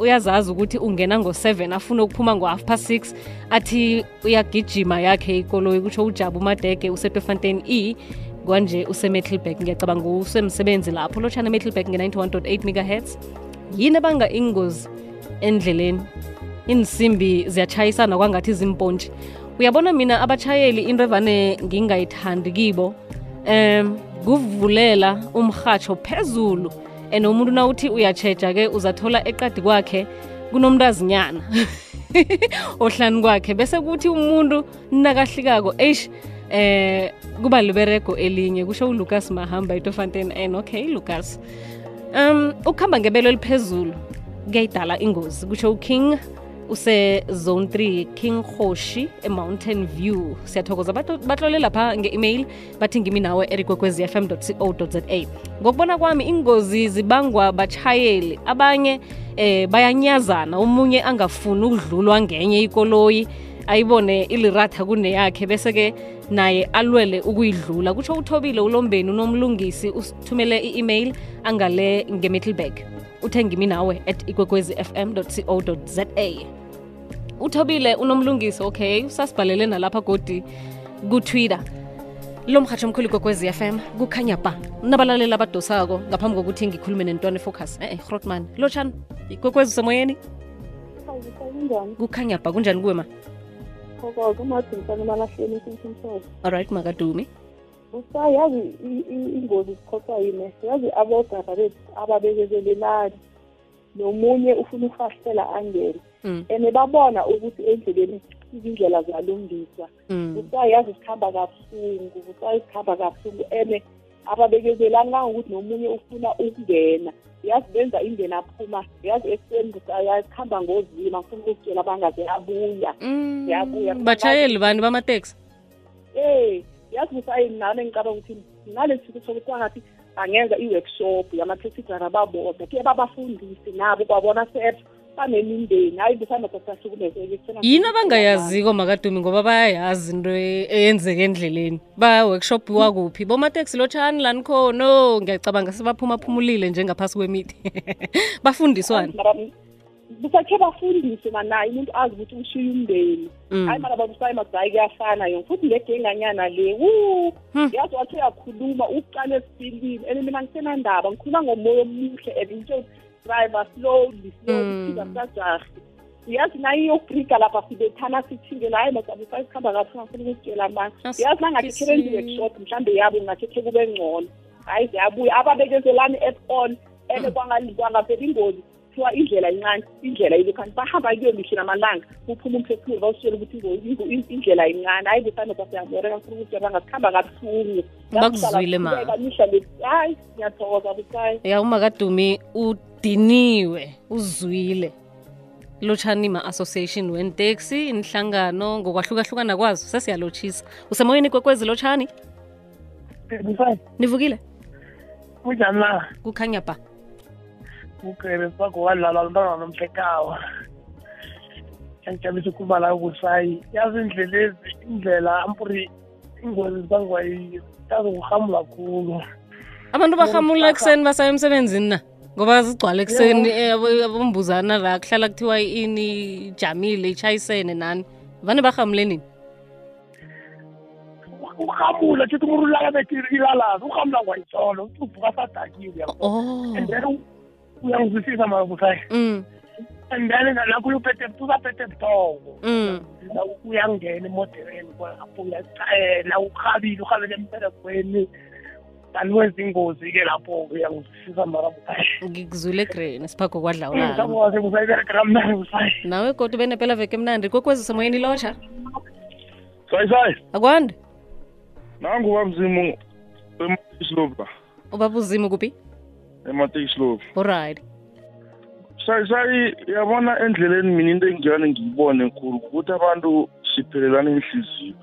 uyazazi ukuthi ungena ngo-7 afuna ukuphuma ngo-half past 6 athi uyagijima yakhe ikoloyi kutsho ujaba umadege usetofontein e kwanje usemettleback ngiyacabanga usemsebenzi lapho. Lotshana emettleback nge-91.8 megahertz. Yini ebanga ingozi endleleni? Insimbi ziyatshayisana kwangathi zimpontshi. Uyabona mina abatshayeli into evane ngingayithandi kibo um kuvulela umrhatsho phezulu and umuntu nawuthi uyatsheja ke uzathola eqadi kwakhe kunomntazinyana ohlani kwakhe. Bese kuthi umuntu nakahlikako eish eh kuba liberego elinye kusho uLucas Mahamba eTofanten and okay Lucas um ukuhamba ngebelo eliphezulu kuyayidala ingozi kusho uKing use zone 3 king hoshi emountain view. Siyathokoza. Batlole lapha nge-email bathi ngimi nawe erikwekwez fm co za. Ngokubona kwami ingozi zibangwa bachayeli abanye eh bayanyazana. Omunye angafuni ukudlulwa ngenye ikoloyi ayibone iliratha kuneyakhe bese-ke naye alwele ukuyidlula. Kutsho uthobile ulombeni unomlungisi usithumele i-email angale nge-middleburg uthe nawe at ikwekwezi fm co za uthobile unomlungiso okay? Usasibhalele nalapha godi kutwitter. Lo mhatsho omkhulu kokwezi FM kukhanya ba nabalaleli abadosako ngaphambi kokuthi ngikhulume nentwana focus eh grotman. Hrotman lotshani kokwezi usemoyeni? Kukhanya ba kunjani kuwe ma alright makadumi. Usayazi ingozi sikhoswa yini? Yazi abogaba bethu ababekezelelani nomunye ufuna ukufahlela angene and babona ukuthi endleleni izindlela ziyalungiswa. Usayazi sikhamba kabuhlungu usayazi sikhamba kabuhlungu. And ababekezelani kangokuthi nomunye ufuna ukungena. Yazi benza ingene aphuma yazi ekuseni sikhamba ngozima ngifuna ukuzitshela bangaze abuya. Yabuya. Bachayeli bani bamateksi? Eh yazi kusayini nami ngicabanga ukuthi ngalesi siku sokuthi wangathi bangenza i-workshop yama-taxi driver babodwa. Ke babafundise nabo kwabona sepha banemindeni hayi besanoda sahlukumezeke yini abangayaziko makadumi? Ngoba bayayazi into eyenzeka endleleni. Ba-workshop wakuphi? Bomateksi lotshani lani? Khono ngiyacabanga sebaphumaphumulile njengaphasi kwemithi. Bafundiswane. Busakhe bafundiswe manayo umuntu azi ukuthi ushiye umndeni. Hayi mara babusayi mazayi kuyafana yona. Futhi ngegenganyana le wu yazi wathi uyakhuluma uqala esipilini and mina ngisenandaba ngikhuluma ngomoya omuhle and ngitsho driver slowly slowly singasajahi yazi nayo iyobrika lapha sibethana sithile la hayi mazabusayi sikhamba kathi ngafuna ukusitshela mani yazi nangathi khelenzi workshop mhlawumbe yabo ngakhethe kube ngcono. Hayi ziyabuya. Ababekezelani at all and kwangavela ingozi kuthiwa indlela incane indlela ilokhani bahamba kuyo mihle namalanga uphuma umphefumulo bawusitshela ukuthi indlela incane hayi besanoda siyamoreka ngifuna ukuthi bangakuhamba kabuhlungu. Bakuzwile mamihla le hayi ngiyathokoza busayi ya umakadumi udiniwe uzwile. Lotshani ma-association wenteksi inhlangano ngokwahlukahlukana kwazo sesiyalotshisa. Usemoyeni kwekwezi lotshani? Nivukile? Kunjani na kukhanya ba ukere sakho wadlala umntwana nomhlekawa. Yangijabulisa ukukhuluma la kusayi yazi indlela ezi indlela ampuri ingozi zibangwa yiyo yazi kuhamula khulu. Abantu bahamula ekuseni basaya emsebenzini na? Ngoba zigcwale ekuseni abombuzana la kuhlala kuthiwa ini ijamile itshayisene nani? Vane bahamule nini? Uhamula thithi umuntu ulala bethi ilalazi uhamula ngwayisolo uthi uvuka sadakiwe oh. And then uyangizwisisa mavusayo mm. andani nalapho usaphethe buthongo. Mm. uyangena emodereni lapho uyacayela eh, ukhabile urhabele emberegweni kanti wenza ingozi-ke lapho uyangizwisisa marabusayo ngikuzule egreni siphago kwadlawasebusayiberegeramnanibusayo mm, nawe kodwa ubenepela veke mnandi. Kokwezisemoyeni ilotsha sayisayi akwande nangu babzimu emaisloba ubaba uzimu kuphi? Ematekisiloba alright sayi sayi yabona endleleni mina into engiyane ngiyibone khulu ukuthi abantu siphelelana inhliziyo.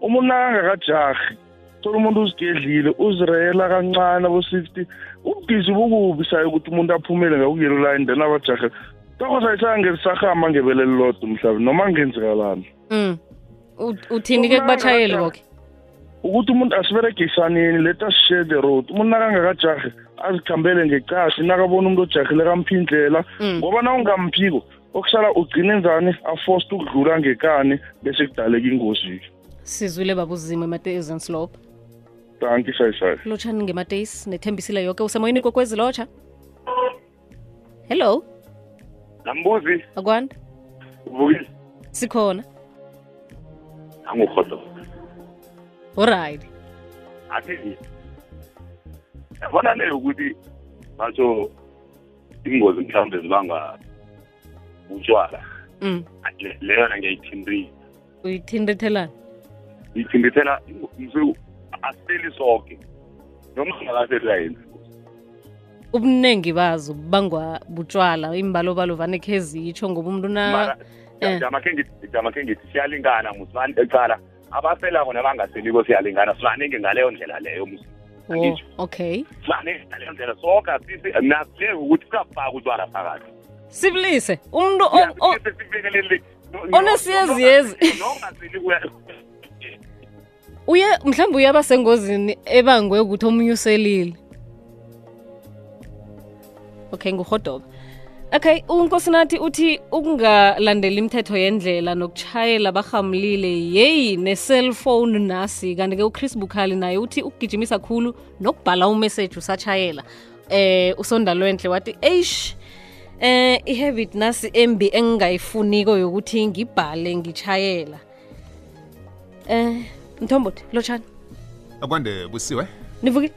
Umuntu nakangakajarhi thola umuntu uzigedlile uzireyela kancane abo-sixty ubudisi bukubi sayi ukuthi umuntu aphumele ngakuyelo line then abajarhe toko sayi sangesahamba ngebele lilodwa mhlabe noma kungenzekalani mm. U- uthini ke kubatshayeli boke? Ukuthi umuntu asiberegisanini let us share the road. Umuntu nakangakajahi azikhambele ngecasi nakabona umuntu ojahile kamphindlela ngoba na ungamphiko okusala ugcine njani? Aforced ukudlula ngekani bese kudaleka ingozi. Sizwile babuzima ematezi slope danki sayisayi lotshani ngemateisi nethembisile yoke. Usemoyeni kokwezi lotsha. Hello? Nambuzi. Akwanda. Uvukile sikhona. Angurhodo oright athi yabona le ukuthi batsho ingozi mhlawumbe zibanga utshwala. Mm. Le- leyona ngiyayithindisa uyithintethelana ngiyithindithela msu asiseli soke noma singakaseli kayenzi ubuningi bazo bubangwa butshwala imbalobalo vane khe zitsho ngoba umuntu na mara eh. ngithi siyalingana musibani ecala abaselako nabangaseliko siyalingana sibaningi ngaleyo ndlela leyo oh, angitsho. okay. Sibaningi ngaleyo ndlela soka sisi nasile ukuthi siyafaka utshwala phakathi. Sibilise umuntu onesiyeziyezi. uye mhlawumbe uyaba sengozini ebangwe ukuthi omunye uselile. Okay nguhodoba okay unkosinathi uthi ukungalandeli imithetho yendlela nokutshayela barhamulile yeyi ne-cellphone nasi. Kanti-ke uchris bukhali naye uthi ukugijimisa khulu nokubhala umeseji usatshayela eh usondalwenhle wathi eish eh ihabit nasi embi engingayifuniko yokuthi ngibhale ngitshayela eh mthombothi lotshani akwande busiwe nivukile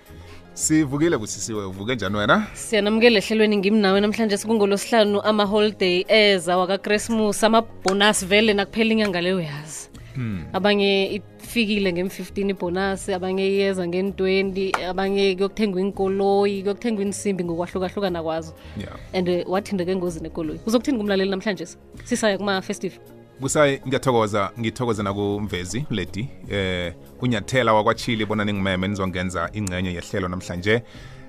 sivukile busisiwe uvuke njani wena? Siyanamukela ehlelweni ngimnawe namhlanje sikungolosihlanu ama-holiday eza wakakrismus amabhonasi vele nakuphela inyanga leyo yazi hmm. abanye ifikile ngem-15 ibhonasi abanye iyeza ngen-20 abanye kuyokuthengwa inkoloyi kuyokuthengwa insimbi ngokwahlukahlukana kwazo. Yeah. and uh, wathindeke engozini ekoloyi. Uzokuthini kumlaleli namhlanje? Sisaya kuma-festive busayi ngiyathokoza ngithokoza nakumvezi lady. Eh unyathela wakwachili bona ningimeme nizongenza ingcenye yehlelo namhlanje.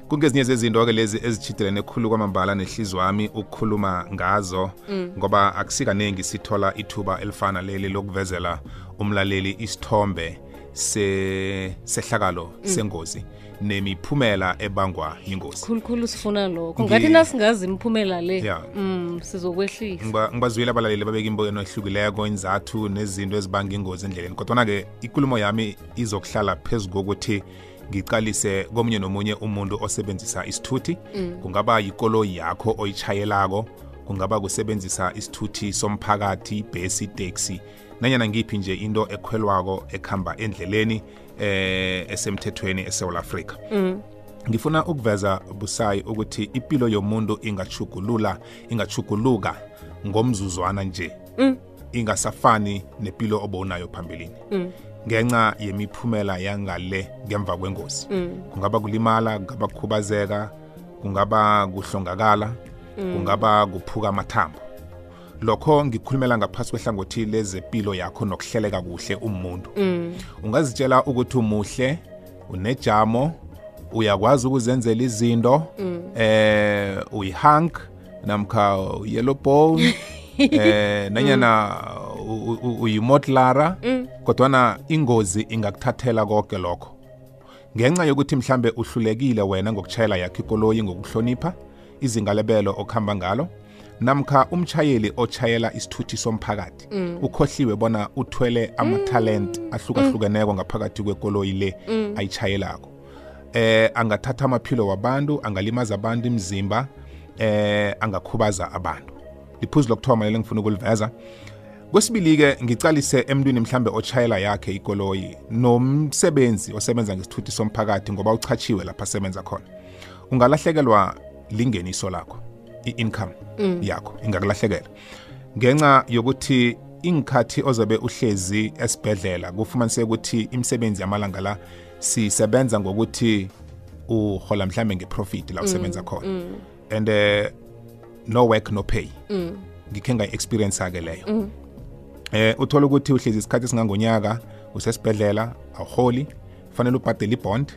Kungezinye zezinto-ke lezi ezitshidelene khulu kwamambala nehlizwe wami ukukhuluma ngazo ngoba akusikaningi sithola ithuba elifana leli lokuvezela umlaleli isithombe se sehlakalo sengozi. Nemiphumela ebangwa yingozi. Khulukhulu sifuna lokho. Ngathi nasingazi imiphumela le Yeah. mm, sizokwehlisa. Ngibazwile abalaleli babeka imbono ehlukileko inzathu nezinto ezibanga ingozi endleleni. Kodwana-ke ikulumo yami izokuhlala phezu kokuthi ngiqalise komunye nomunye umuntu osebenzisa isithuthi. Kungaba yikoloyi yakho oyichayelako kungaba kusebenzisa isithuthi somphakathi ibhesi iteksi. Nanyana ngiphi nje into ekhwelwako ekhamba endleleni eh esemthethweni eSouth Africa ngifuna ukuveza busayi ukuthi impilo yomuntu ingachugulula ingachuguluka ngomzuzwana nje. Ingasafani nempilo obowunayo phambilini. Ngenxa yemiphumela yangale ngemva kwengozi. Kungaba kulimala kungaba kukhubazeka kungaba kuhlongakala kungaba kuphuka amathambo. Lokho ngikhulumela ngaphasi kwehlangothi lezempilo yakho nokuhleleka kuhle umuntu. Ungazitshela ukuthi umuhle unejamo uyakwazi ukuzenzela izinto eh uyihunk namkha yellow bone eh nanyana u- uyimotlara kodwana ingozi ingakuthathela konke lokho. Ngenxa yokuthi mhlambe uhlulekile wena ngokutshayela yakho ikoloyi ngokuhlonipha izinga lebelo okuhamba ngalo namkha umchayeli otshayela isithuthi somphakathi mm. ukhohliwe bona uthwele amathalent ahlukahlukeneko ngaphakathi kwekoloyi le ayitshayelako eh angathatha amaphilo wabantu angalimaza abantu imzimba eh angakhubaza abantu. Liphuzu lokuthoma leli ngifuna ukuliveza. Kwesibili-ke ngicalise emntwini mhlambe otshayela yakhe ikoloyi nomsebenzi osebenza ngesithuthi somphakathi ngoba uchachiwe lapha asebenza khona. Ungalahlekelwa lingeniso lakho i-income yakho ingakulahlekela ngenxa yokuthi ingikhathi ozobe uhlezi esibhedlela kufumaniseke ukuthi imisebenzi yamalanga la sisebenza ngokuthi uhola mhlambe ngeprofit la usebenza khona. and uh, no work no pay. Ngikhe ngayi-experience-ke leyo. Eh uthola ukuthi uhlezi isikhathi esingangonyaka usesibhedlela awuholi fanele ubhadele ibond.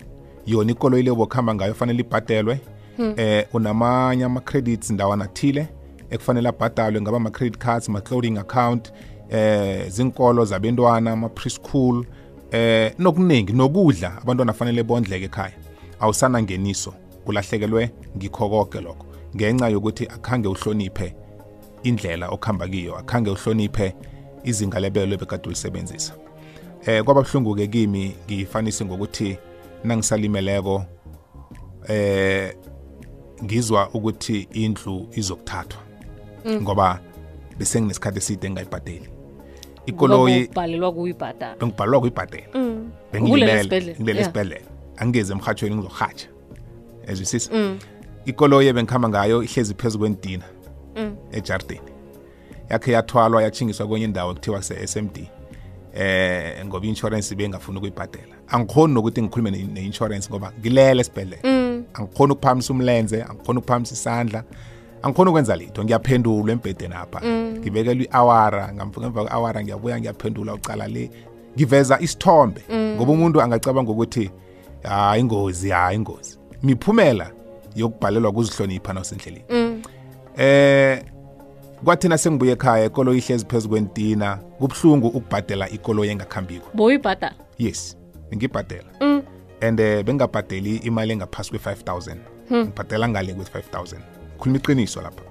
Yona ikoloyi le bokuhamba ngayo fanele ibhadelwe. Eh unamanye ama-credits ndawana thile ekufanele abhadalwe ngaba ama-credit cards ma-clothing account eh zinkolo zabentwana ama-preschool eh nokuningi nokudla abantwana fanele bondleke ekhaya. Awusana ngeniso kulahlekelwe ngikho konke lokho. Ngenxa yokuthi akhange uhloniphe indlela okuhamba kiyo akhange uhloniphe izinga lebelo ebekade ulisebenzisa. Eh kwaba buhlungu ke kimi ngifanise ngokuthi nangisalimeleko eh ngizwa ukuthi indlu izokuthathwa. Ngoba bese nginesikhathi eside engayibhadeli. Ikoloyi ubhalelwa kuyibhadala. Bengibhalelwa kuyibhadela. Bengilimele sibhedlela, ngilele esibhedlela. Angingeze emhathweni ngizohatsha ezwisisa? Mm. ikoloyi ebengikhamba ngayo ihlezi phezu kwentina Mm. ejardini yakhe yathwalwa yathingiswa kwenye indawo kuthiwa kuse-smd eh ngoba i-insurance bengafuni ukuyibhadela. Angikhoni nokuthi ngikhulume ne- ne-insurance ngoba ngilele esibhedlela. Mm. angikhoni ukuphamisa umlenze angikhoni ukuphamisa isandla angikhoni ukwenza litho ngiyaphendulwa embhedeni apha. Ngibekelwa i-awara ngam- ngemva kwe-awara ngiyabuya ngiyaphendula ucala le ngiveza isithombe. Ngoba umuntu angacabanga ukuthi hayi ingozi hayi ingozi. Miphumela yokubhalelwa kuzihlonipha nawusendleleni. Mm. eh kwathina sengibuye ekhaya ikolo ihlezi phezu kwentina kubuhlungu ukubhadela ikolo engakhambiko. Boyibhadala yes ngibhadela. Mm. And eh bengabhadeli imali engaphasi kwe-5000 ngibhadela ngale kwe-5000 khuluma iqiniso lapha.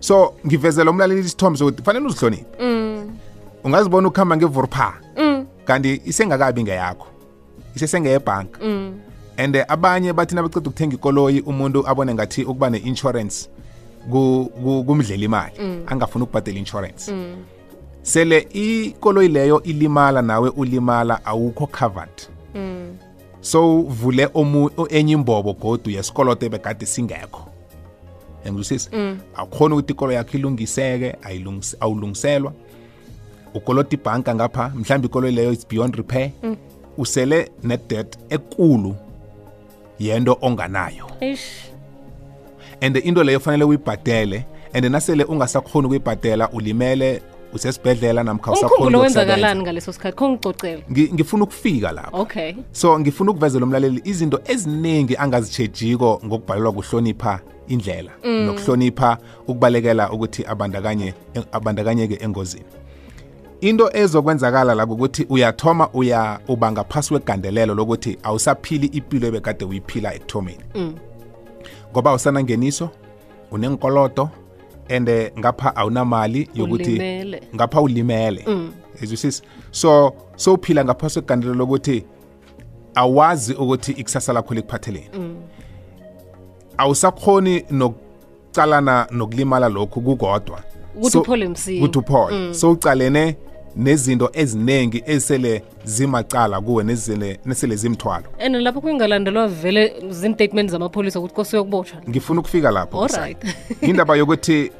So ngivezela umlaleli isithombe sokuthi fanele uzihloniphe. Mm. ungazibona ukuhamba ngevurpha Mm. kanti isengakabi ngeyakho. Isesengeyebhanka Mm. and uh, abanye bathi nabaceda ukuthenga ikoloyi umuntu abone ngathi ukuba ne-insurance ku- ku- kumdlela imali angafuni ukubhadela insurance. Mm. sele ikoloyi leyo ilimala nawe ulimala awukho covered. Mm. So o- enye imbobo godu yesikoloto ebekade singekho. Engizwisisa Mm. awukhona ukuthi ikolo yakho ilungiseke awulungiselwa. Ukolota ibhanka ngapha mhlawumbe ikolo leyo is beyond repair. Usele nedebt ekulu yento onganayo. Eish. and into leyo fanele uyibhadele and nasele ungasakhoni ukuyibhadela ulimele usesibhedlela namkha usakhona umkhumbulo ukuyokusebenza. wenzakalani ngaleso sikhathi? Khongicocela Ngi- ngifuna ukufika lapho. Okay. So ngifuna ukuvezela umlaleli izinto eziningi angazitshejiko ngokubhalelwa kuhlonipha indlela nokuhlonipha ukubalekela ukuthi abandakanye abandakanyeke engozini. Into ezokwenzakala la ukuthi uyathoma uya uba ngaphasi kwegandelelo lokuthi awusaphili impilo ebekade uyiphila ekuthomeni. Ngoba awusanangeniso unenkoloto and eh, ngapha awunamali yokuthi ngapha ulimele. Ezwisisa so so uphila ngaphasi kwegandelelo lokuthi awazi ukuthi ikusasa lakho likuphatheleni. Awusakhoni nokucalana nokulimala lokhu kukodwa. Ukuthi So- uphole msinya. ukuthi uphole. So ucalene nezinto eziningi ezisele zimacala kuwe nezile nesele zimthwalo. And lapho kungalandelwa vele zin-statement zamapholisa ukuthi kose yokubotshwa ngifuna ukufika lapho Alright. Kusai. indaba yokuthi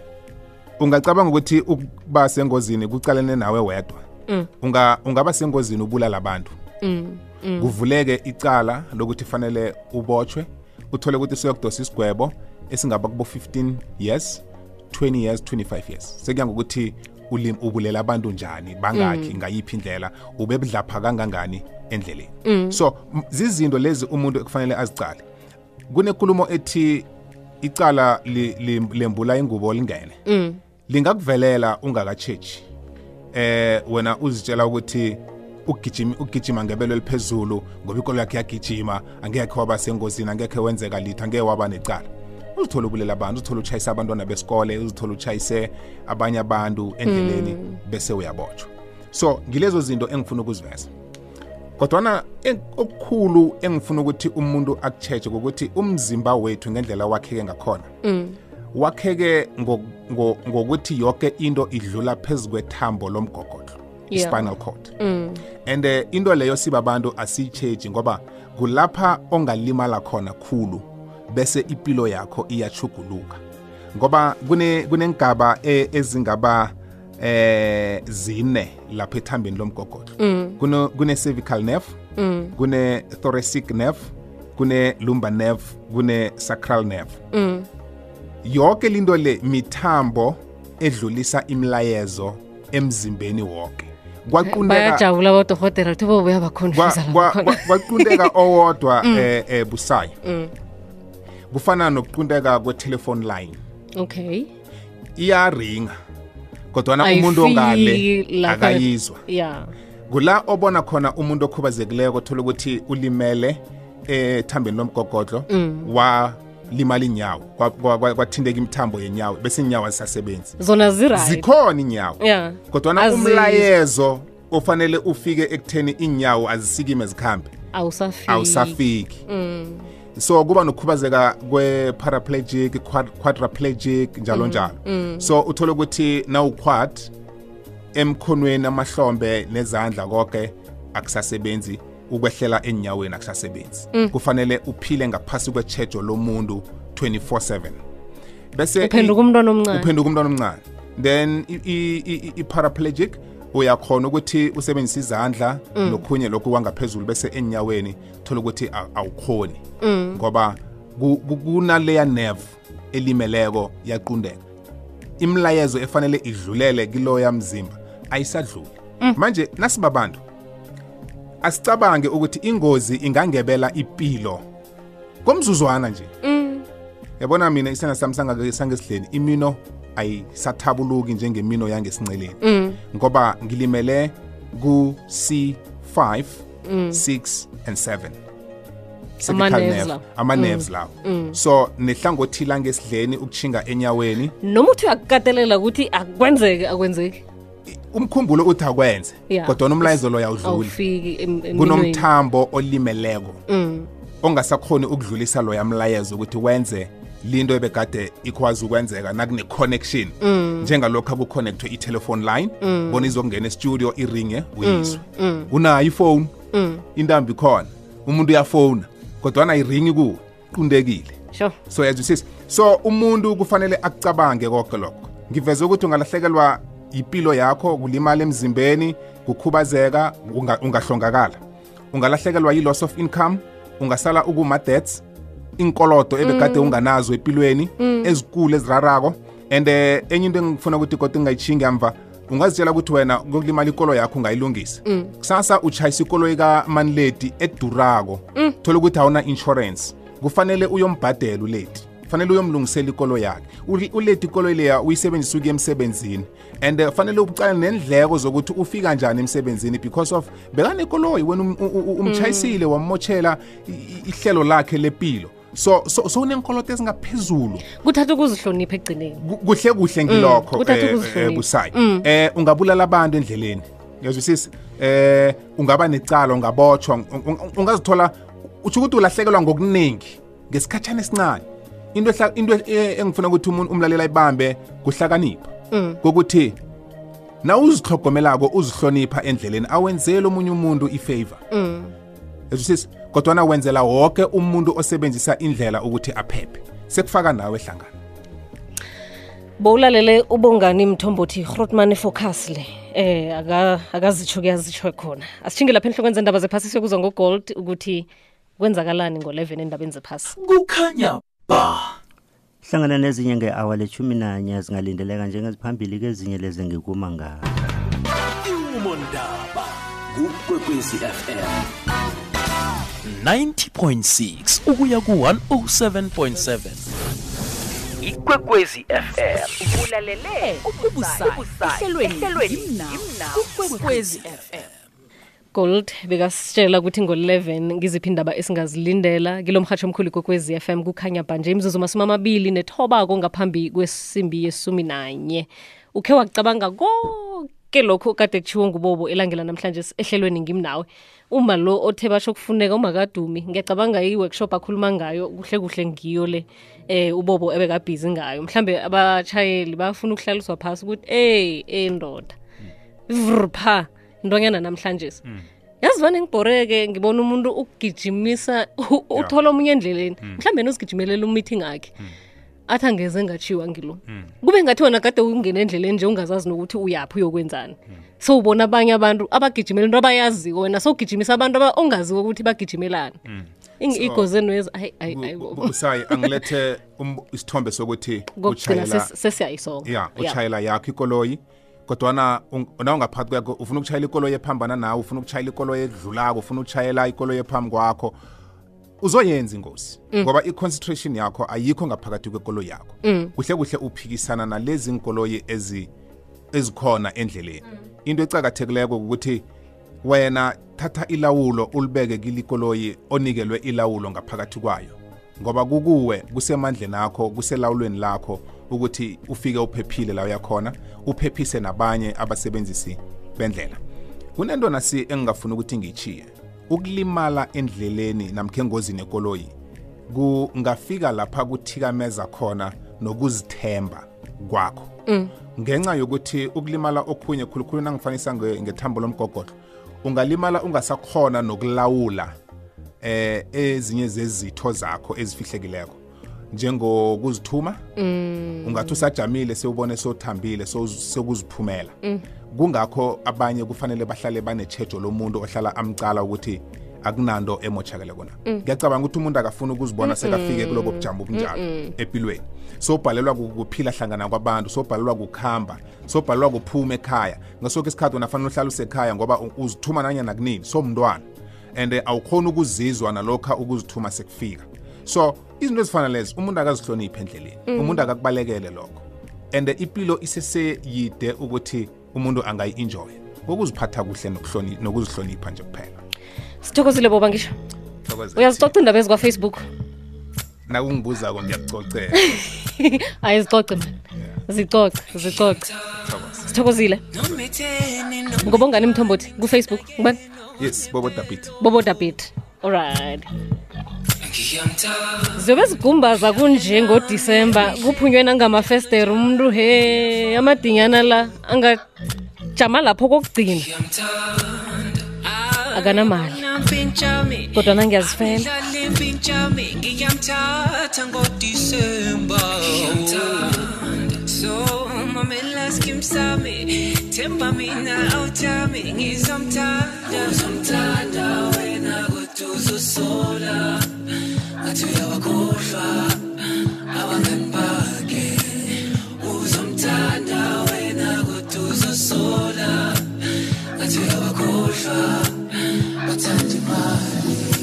ungacabanga ukuthi ukuba sengozini kucalene nawe wedwa. Unga ungaba sengozini ubulala abantu. Kuvuleke icala lokuthi fanele ubotshwe uthole ukuthi soyokudosa isigwebo esingaba kubo 15 years 20 years 25 years. Sekuya ngokuthi ulim- ubulela abantu njani bangakhi ngayiphi indlela ubebudlapha kangangani endleleni. So m- zizinto lezi umuntu ekufanele azicale kunenkulumo ethi icala li- li- lembula ingubo lingene. Lingakuvelela ungakatshetshi eh wena uzitshela ukuthi ugijima ugijima ngebelo eliphezulu ngoba ikolo yakhe yagijima angekhe waba sengozini angekhe wenzeka litho angeke waba necala. Uzithola ubulela abantu uzithola utshayisa abantwana besikole uzithola utshayise abanye abantu endleleni bese uyabotshwa. So ngilezo zinto engifuna ukuziveza. Kodwana okukhulu engifuna ukuthi umuntu akutsheje ukuthi umzimba wethu ngendlela wakheke ngakhona. Wakheke ngo- ngo- ngokuthi yonke into idlula phezu kwethambo lomgogodlo Yeah. i-spinal cord. And eh, into leyo sibabantu asiyitsheji ngoba kulapha ongalimala khona khulu. Bese impilo yakho iyachuguluka ngoba kune kunengaba e- ezingaba eh zine lapha ethambeni lomgogodlo. Kuno kune cervical nerve kune thoracic nerve kune lumbar nerve kune sacral nerve. Yonke linto le mithambo edlulisa imlayezo emzimbeni wonke kwaqundeka bayajabula abodorhotera thibo kwa- buyabakhonfisa kwa- kwa- kwaqunteka owodwa eh eh, busayo. Kufana nokuqunteka kwe-telephone line. Okay. Iyaringa kodwana umuntu ongale akayizwa. Ya kula obona khona umuntu okhubazekileko thola ukuthi ulimele ethambeni lomgogodlo walimala inyawo kwa- kwa- kwa- kwathinteka imithambo yenyawo bese inyawo azisasebenzi. Zona zikhona inyawo Yeah. kodwana umlayezo ofanele ufike ekutheni inyawo azisikime zikhambe. Awusafiki. Awusafiki. So kuba nokukhubazeka kwe-paraplegic quad- quadriplegic njalo njalo. So uthole ukuthi nawu-quad emkhonweni amahlombe nezandla konke akusasebenzi ukwehlela enyaweni akusasebenzi. Kufanele uphile ngaphasi kwechejo lomuntu 24/7 bese i- uphenduka umntwana omncane. uphenduka umntwana omncane. Then i- i- i- i-paraplegic uyakhona ukuthi usebenzise izandla nokhunye lokhu kwangaphezulu bese enyaweni thola ukuthi awukhoni. Ngoba ku- ku- kunaleya nerve elimeleko yaqundeka imlayezo efanele idlulele kiloya mzimba ayisadluli. Manje nasibabantu asicabange ukuthi ingozi ingangebela impilo komzuzwana nje. Yabona mina isena sami sangesidleni imino ayisathabuluki njengemino yangesinceleni. Ngoba ngilimele ku-c5 6 and 7 cervical Ama-nerves nerve lawo. ama-nerves lawo. So nehlangothi langesidleni ukuchinga enyaweni. Noma uthi uyakukatelela ukuthi akwenzeke akwenzeki? Umkhumbulo uthi akwenze Yeah. kodwa umlayezo lo yawudluli kunomthambo olimeleko. Ongasakhoni ukudlulisa loya mlayezo ukuthi wenze linto ebekade ikwazi ukwenzeka nakune-connection njengalokhu akuconnectwe i-telephone line bona izokungena estudio iringe uyizwe unayo ifoni intambi khona. Umuntu uyafona kodwana iringi kuwe qundekile sure. So yazwisisa so umuntu kufanele akucabange konke lokho. Ngiveze ukuthi ungalahlekelwa impilo yakho kulimala emzimbeni kukhubazeka unga- ungahlongakala. Ungalahlekelwa yi-loss of income ungasala ukuma-debts inkolodo ebekade unganazo empilweni ezikulu ezirarako. And eh, enye into engifuna ukuthi kodwa ngingayitshingi amva ungazitshela ukuthi wena kokulimala ikolo yakho ungayilungisa kusasa utshayisa ikolo kamaniledi edurako. Thola ukuthi awuna insurance. Kufanele uyombhadela uledi fanele uyomlungisela ikolo yakhe. Uledi ikolo leya uyisebenzisa ukuya emsebenzini. And eh, fanele ucale nendleko zokuthi ufika njani emsebenzini because of bekanekoloyi wena um- umtshayisile wammotshela ihlelo lakhe lepilo so so so unenkoloto ezingaphezulu. Kuthatha ukuzihlonipha ekugcineni. Ku- kuhle kuhle ngilokho kuthatha eh, eh, busayi eh ungabulala abantu endleleni. Yazwisisa eh ungaba necala ungabotshwa un- un- ungazithola uthi ukuthi ulahlekelwa ngokuningi ngesikhatshana esincane. Into into eh, engifuna ukuthi umuntu umlalela ibambe kuhlakanipha. Kokuthi na uzihlogomelako uzihlonipha endleleni awenzeli omunye umuntu ifavor? Yazwisisa kodwana wenzela wonke umuntu osebenzisa indlela ukuthi aphephe. Sekufaka nawe ehlangana bowulalele ubongani mthombothi grotman focus le. Eh aka- akazitsho kuyazitsho khona. Asitshinge lapha enhlokweni zendaba zephasi siyokuzwa ngogold ukuthi kwenzakalani ngo-11 endabeni zephasi. Kukhanya ba. Hlangana nezinye nge-awa lethumi nanye zingalindeleka njengeziphambili kezinye lezi ngikuma ngazo iwumondaba kukwekwezi fm 90.6 ukuya ku-107.7 ikwekwezi fm ulalele ubusayi ehlelweni imnako kwekwezi fm gold bekasitshela ukuthi ngo-11 ngiziphi indaba esingazilindela. Kilo mhatsho omkhulu kokwezi FM kukhanya banje imzuzu masumi amabili nethobako ngaphambi kwesimbi yesumi nanye. Ukhe wacabanga konke lokhu kade kushiwo ngubobo elangela namhlanje ehlelweni ngimnawe. Uma lo othe basho kufuneka umakadumi ngiyacabanga i-workshop akhuluma ngayo kuhle kuhle ngiyo le eh ubobo ebekabhizi ngayo. Mhlambe abatshayeli bafuna ukuhlaliswa phasi ukuthi ey endoda ndoda vrpha intonyana namhlanje yazi vane ngibhoreke ngibona umuntu ukugijimisa uthola omunye endleleni. Mhlawumbe yena uzigijimelela umeeting akhe athi angeze ngatshiwa ngilo. Kube ngathi wona kade ungene endleleni nje ungazazi nokuthi uyaphi uyokwenzani. So ubona abanye abantu abagijimela into abayaziwo wena sowugijimisa abantu aba- ongaziwo ukuthi bagijimelani ayi angilethe isithombe sokuthi utshayela ya utshayela yakho ikoloyi kodwana na kwakho ufuna ukutshayela ikoloyi ephambana nawe ufuna ukutshayela ikoloyi edlulako ufuna ukutshayela ikoloyi ephambi kwakho uzoyenza ingozi ngoba i-concentration yakho ayikho ngaphakathi kwekoloyi yakho. Kuhle kuhle uphikisana nalezi nkoloyi ezi ezikhona endleleni. Into ecakathekileko ukuthi wena thatha ilawulo ulibeke kilikoloyi onikelwe ilawulo ngaphakathi kwayo. Ngoba kukuwe kusemandleni akho kuselawulweni lakho ukuthi ufike uphephile la uyakhona uphephise nabanye abasebenzisi bendlela. Kunento nasi engingafuni ukuthi ngiyichiye? Ukulimala endleleni namkhe engozini ekoloyi kungafika lapha kuthikameza khona nokuzithemba kwakho Mm. ngenxa yokuthi ukulimala okhunye khulukhulu nangifanisa nge- ngethambo lomgogodlo ungalimala ungasakhona nokulawula eh ezinye zezitho zakho ezifihlekileko njengokuzithuma Mm. ungathi usajamile sewubone sothambile sekuziphumela Mm. Kungakho abanye kufanele bahlale banechejo lomuntu ohlala amcala ukuthi akunanto emoshakele kona Mm. ngiyacabanga ukuthi umuntu akafuna ukuzibona Mm-mm. sekafike kulobo bujambo obunjalo Mm-mm. empilweni sobhalelwa kuphila hlangana kwabantu sobhalelwa kukhamba sobhalelwa kuphuma ekhaya ngasoke isikhathi wena fanele uhlale usekhaya ngoba u- uzithuma nanyana kunini somntwana and eh, awukhoni ukuzizwa nalokha ukuzithuma sekufika so izinto ezifana lezi umuntu akazihloniphi endleleni Mm. umuntu akakubalekele lokho and eh, impilo iseseyide ukuthi umuntu angayi-enjoy. Ngokuziphatha kuhle nokuzihlonipha nje kuphela. Sithokozile boba ngisho. Uyazicoca indaba ezi kwafacebook nakungibuzako ngiyacocela hayi zicoce mani zicoce zicoce sithokozile. Ngoba ungani mthombothi? Kufacebook? Ngubani? Yes bobo dabit bobodabit alright ziyobe zigumbaza kunje kuphunywe nangamafesteri umuntu he amadinyana la angajama lapho kokugcina. Akanamali. Kodwa nangiyazifela. Ngiyamthatha ngodisemba so mamela skim sami themba mina awuthami ngizomthanda uzomthanda uzosola ngathi uyabakhohlwa abangani bakhe uzomthanda wena kodwa uzosola. Ngathi uyabakhohlwa bathanda imali.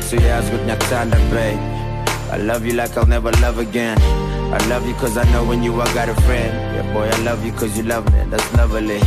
Angithi uyazi ukuthi ngiyakuthanda babe I love you like I'll never love again. I love you cause I know when you I got a friend. Yeah boy I love you cause you love me. That's lovely.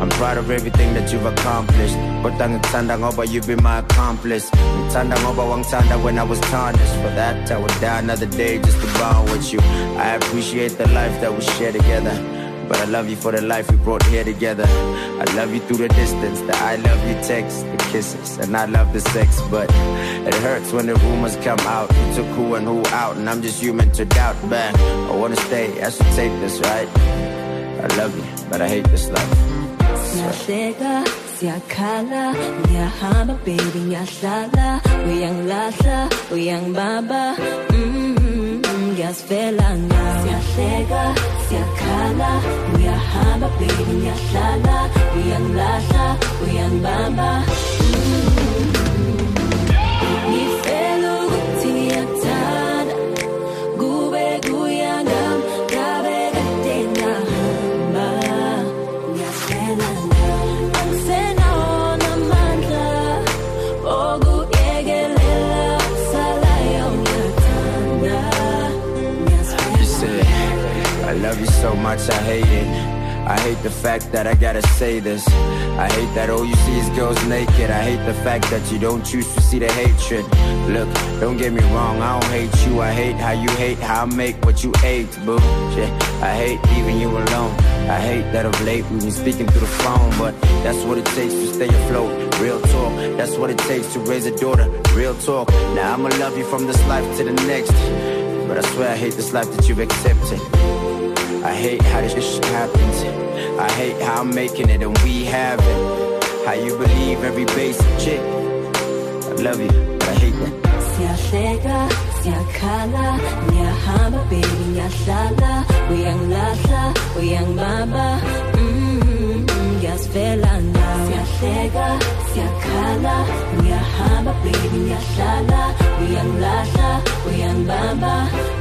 I'm proud of everything that you've accomplished. Kodwa ngikuthanda ngoba you've been my accomplice. Ngikuthanda ngoba wangithanda when I was tarnished. For that I would die another day just to bond with you. I appreciate the life that we share together but I love you for the life we brought here together. I love you through the distance, the I love you text, the kisses, and I love the sex. But it hurts when the rumors come out. You took who and who out, and I'm just human to doubt. Bang, I wanna stay, I should take this, right? I love you, but I hate this life. Siyahleka, siyakhala, ngiyahamba baby ngiyahlala, uyangilahla, uyangibamba, ngiyasifela nga. Siyahleka, siyakhala, uyahamba baby ngiyahlala, uyangilahla, uyangibamba, mm. Fact that I gotta say this. I hate that all you see is girls naked. I hate the fact that you don't choose to see the hatred. Look, don't get me wrong, I don't hate you. I hate how you hate how I make what you hate, boo. Yeah, I hate leaving you alone. I hate that of late we've been speaking through the phone, but that's what it takes to stay afloat. Real talk, that's what it takes to raise a daughter. Real talk. Now I'ma love you from this life to the next. But I swear I hate this life that you've accepted. I hate how this shit happens. I hate how I'm making it and we have it. How you believe every basic chick. I love you, but I hate that. Siyahleka, siyakhala, ngiyahamba baby ngiyahlala, uyangilahla, uyangibamba, ngiyasifela nga. Siyahleka, siyakhala, ngiyahamba baby ngiyahlala, uyangilahla, uyangibamba, mm.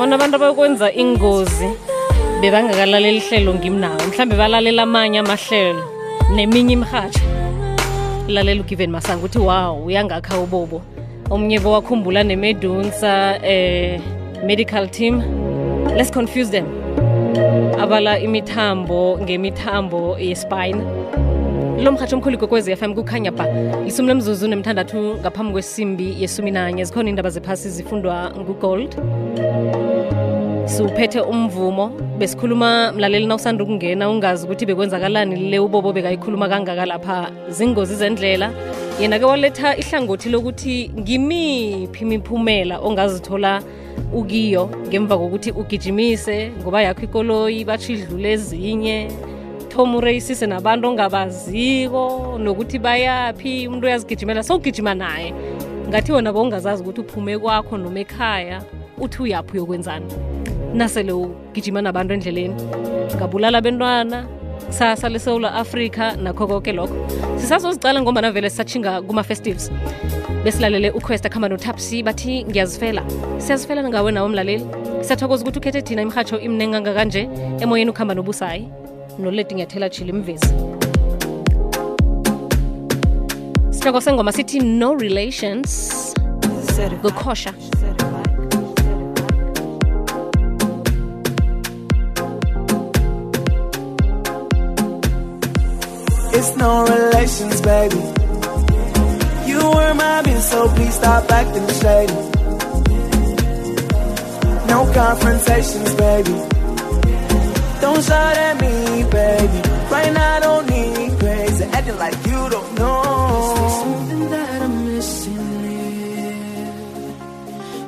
Yabona abantu abakwenza ingozi bebangakalali ihlelo ngimnawo. Mhlambe balalela amanye amahlelo neminye imirhatsho lalela ugiven masango uthi wow uyangakha ubobo. Omunye bowakhumbula nemedunsa eh, medical team. Let's confuse them. Abala imithambo ngemithambo yespine lo mhatsho omkhulu igwekwezi FM kukhanya ba lisumi lemzuzu nemthandathu ngaphambi kwesimbi yesumi nanye. Zikhona indaba zephasi zifundwa ngugold. Siwuphethe umvumo besikhuluma mlaleli na usanda ukungena ungazi ukuthi bekwenzakalani le ubobo bekayikhuluma kangaka lapha. Zingozi zendlela. Yena-ke waletha ihlangothi lokuthi ngimiphi imiphumela ongazithola ukiyo ngemva kokuthi ugijimise ngoba yakho ikoloyi batsho idlule ezinye thoma ureyisise nabantu ongabaziko nokuthi bayaphi umuntu uyazigijimela sowugijima naye. Ngathi wona bowungazazi ukuthi uphume kwakho noma ekhaya uthi uyaphi uyokwenzani? Nasele ugijima nabantu endleleni. Ngabulala bentwana kusasa lesewula afrika nakho konke lokho. Sisazozicala ngombana vele sisathinga kuma-festives besilalele uquest akuhamba notapsi bathi ngiyazifela. Siyazifela ngawe nawe mlaleli. Siyathokoza ukuthi ukhethe thina imirhatsho imnenganga kanje emoyeni ukuhamba nobusayi noleti ngiyathela jile imvezi sihloko sengoma sithi no relations kukhosha It's no relations, baby. You were my being, so please stop acting shady. No confrontations, baby. Don't shout at me, baby. Right now, I don't need crazy. Acting like you don't know. Is something that I'm missing here?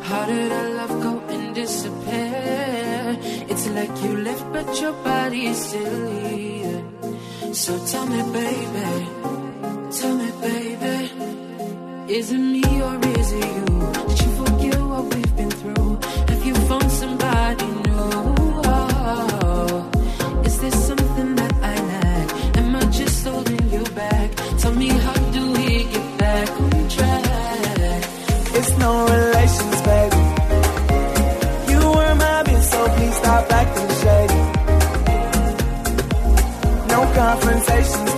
How did our love go and disappear? It's like you left, but your body's still here. So tell me, baby, tell me, baby, is it me or is it you? Did you forget what we've been confrontations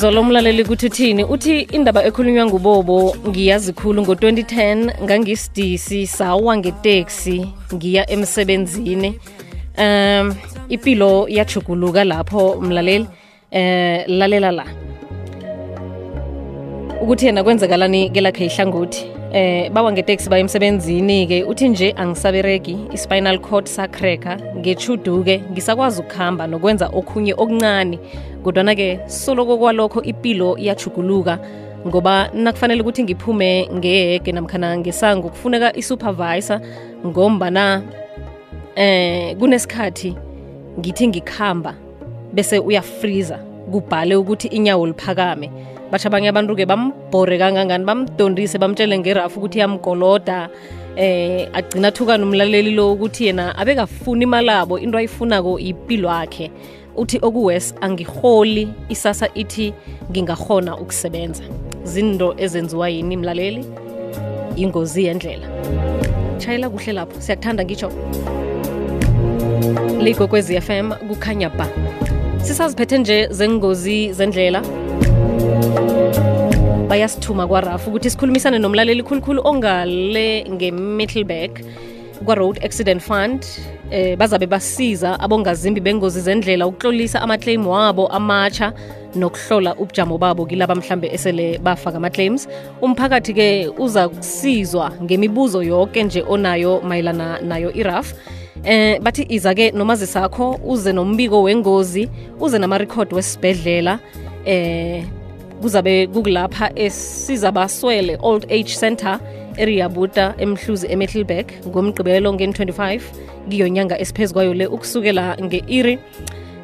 izolo umlaleli kuthi uthini uthi indaba ekhulunywa ngubobo ngiyazi khulu ngo-2010 ngangisidisi sawa ngeteksi ngiya emsebenzini. Um ipilo yajuguluka lapho mlaleli. Eh lalela la. Ukuthi yena kwenzekalani kelakhe ihlangothi eh bawa ngeteksi baya emsebenzini-ke uthi nje angisaberegi i-spinal cord sacreka ngechuduke ngisakwazi ukuhamba nokwenza okhunye okuncane. Kodwana-ke soloko kwalokho ipilo iyachuguluka ngoba nakufanele ukuthi ngiphume ngehege namkhana ngesango kufuneka isupervisor ngombana eh kunesikhathi ngithi ngikhamba bese uyafriza kubhale ukuthi inyawo liphakame. Batsha abanye abantu-ke bambhore kangangani bamdondise bamtshele ngerafu ukuthi iyamgoloda eh agcina athukana umlaleli lo ukuthi yena abekafuni imalabo into ayifunako impilo yakhe uthi okuwes angiholi isasa ithi ngingahona ukusebenza. Zinto ezenziwa yini mlaleli? Ingozi yendlela. Tshayela kuhle lapho siyakuthanda ngitsho ligwekwezi FM kukhanya ba sisaziphethe nje zengozi zendlela bayasithuma kwarafu ukuthi sikhulumisane nomlaleli khulukhulu ongale nge-middleburg kwa-road accident fund. Eh bazabe basiza abongazimbi bengozi zendlela ukuhlolisa amaclaim wabo amatsha nokuhlola ubujamo babo kilaba mhlambe esele bafaka ama-claims. Umphakathi-ke uza kusizwa ngemibuzo yonke nje onayo mayelana nayo iraf eh bathi iza-ke nomazi sakho uze nombiko wengozi uze namarekhodi wesibhedlela. Eh kuzabe kukulapha esizabaswele old age center eriyabuta buta emhluzi emetlberg ngomgqibelo ngen-25 ngiyonyanga esiphezu kwayo le ukusukela nge-iri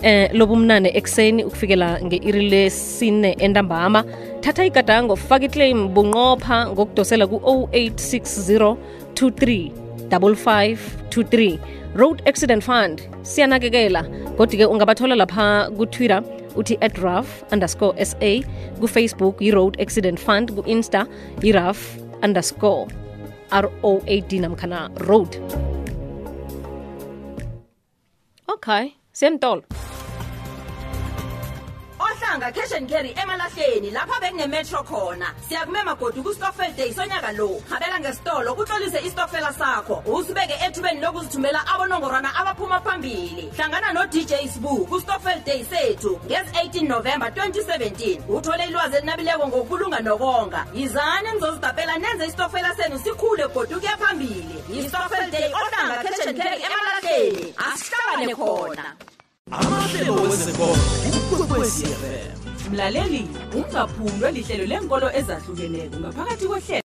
eh lobumnane ekuseni ukufikela nge-iri lesine entambama. Thatha igadango faka iclaim bunqopha ngokudosela ku-0860 23 5523 road accident fund siyanakekela kodwa-ke ungabathola lapha kutwitter uthi at raf underscore sa kufacebook yi-road accident fund ku-insta yi-raf underscore road namkhana road. Okay siyemtolo ohlanga cash and carry emalahleni lapha bekunemetro khona. Siyakumema godi kustokfel day sonyaka lo. Habela ngesitolo kutlolise istokfela sakho. Usibeke ethubeni lokuzithumela abonongorwana abaphuma phambili. Hlangana no-dj sbu kustokfel day sethu ngezi-18 november 2017 uthole ilwazi elinabileko ngokubulunga nokonga. Yizani nizozitapela nenze istokfela senu sikhule godi ukuya phambili. Yistokfel day ohlanga cash and carry emalahleni. Asihlangane khona. Amahlelo wezekolo ukwekwezi fm mlaleli ungaphundwa lihlelo lenkolo ezahlukeneko ngaphakathi kohlelo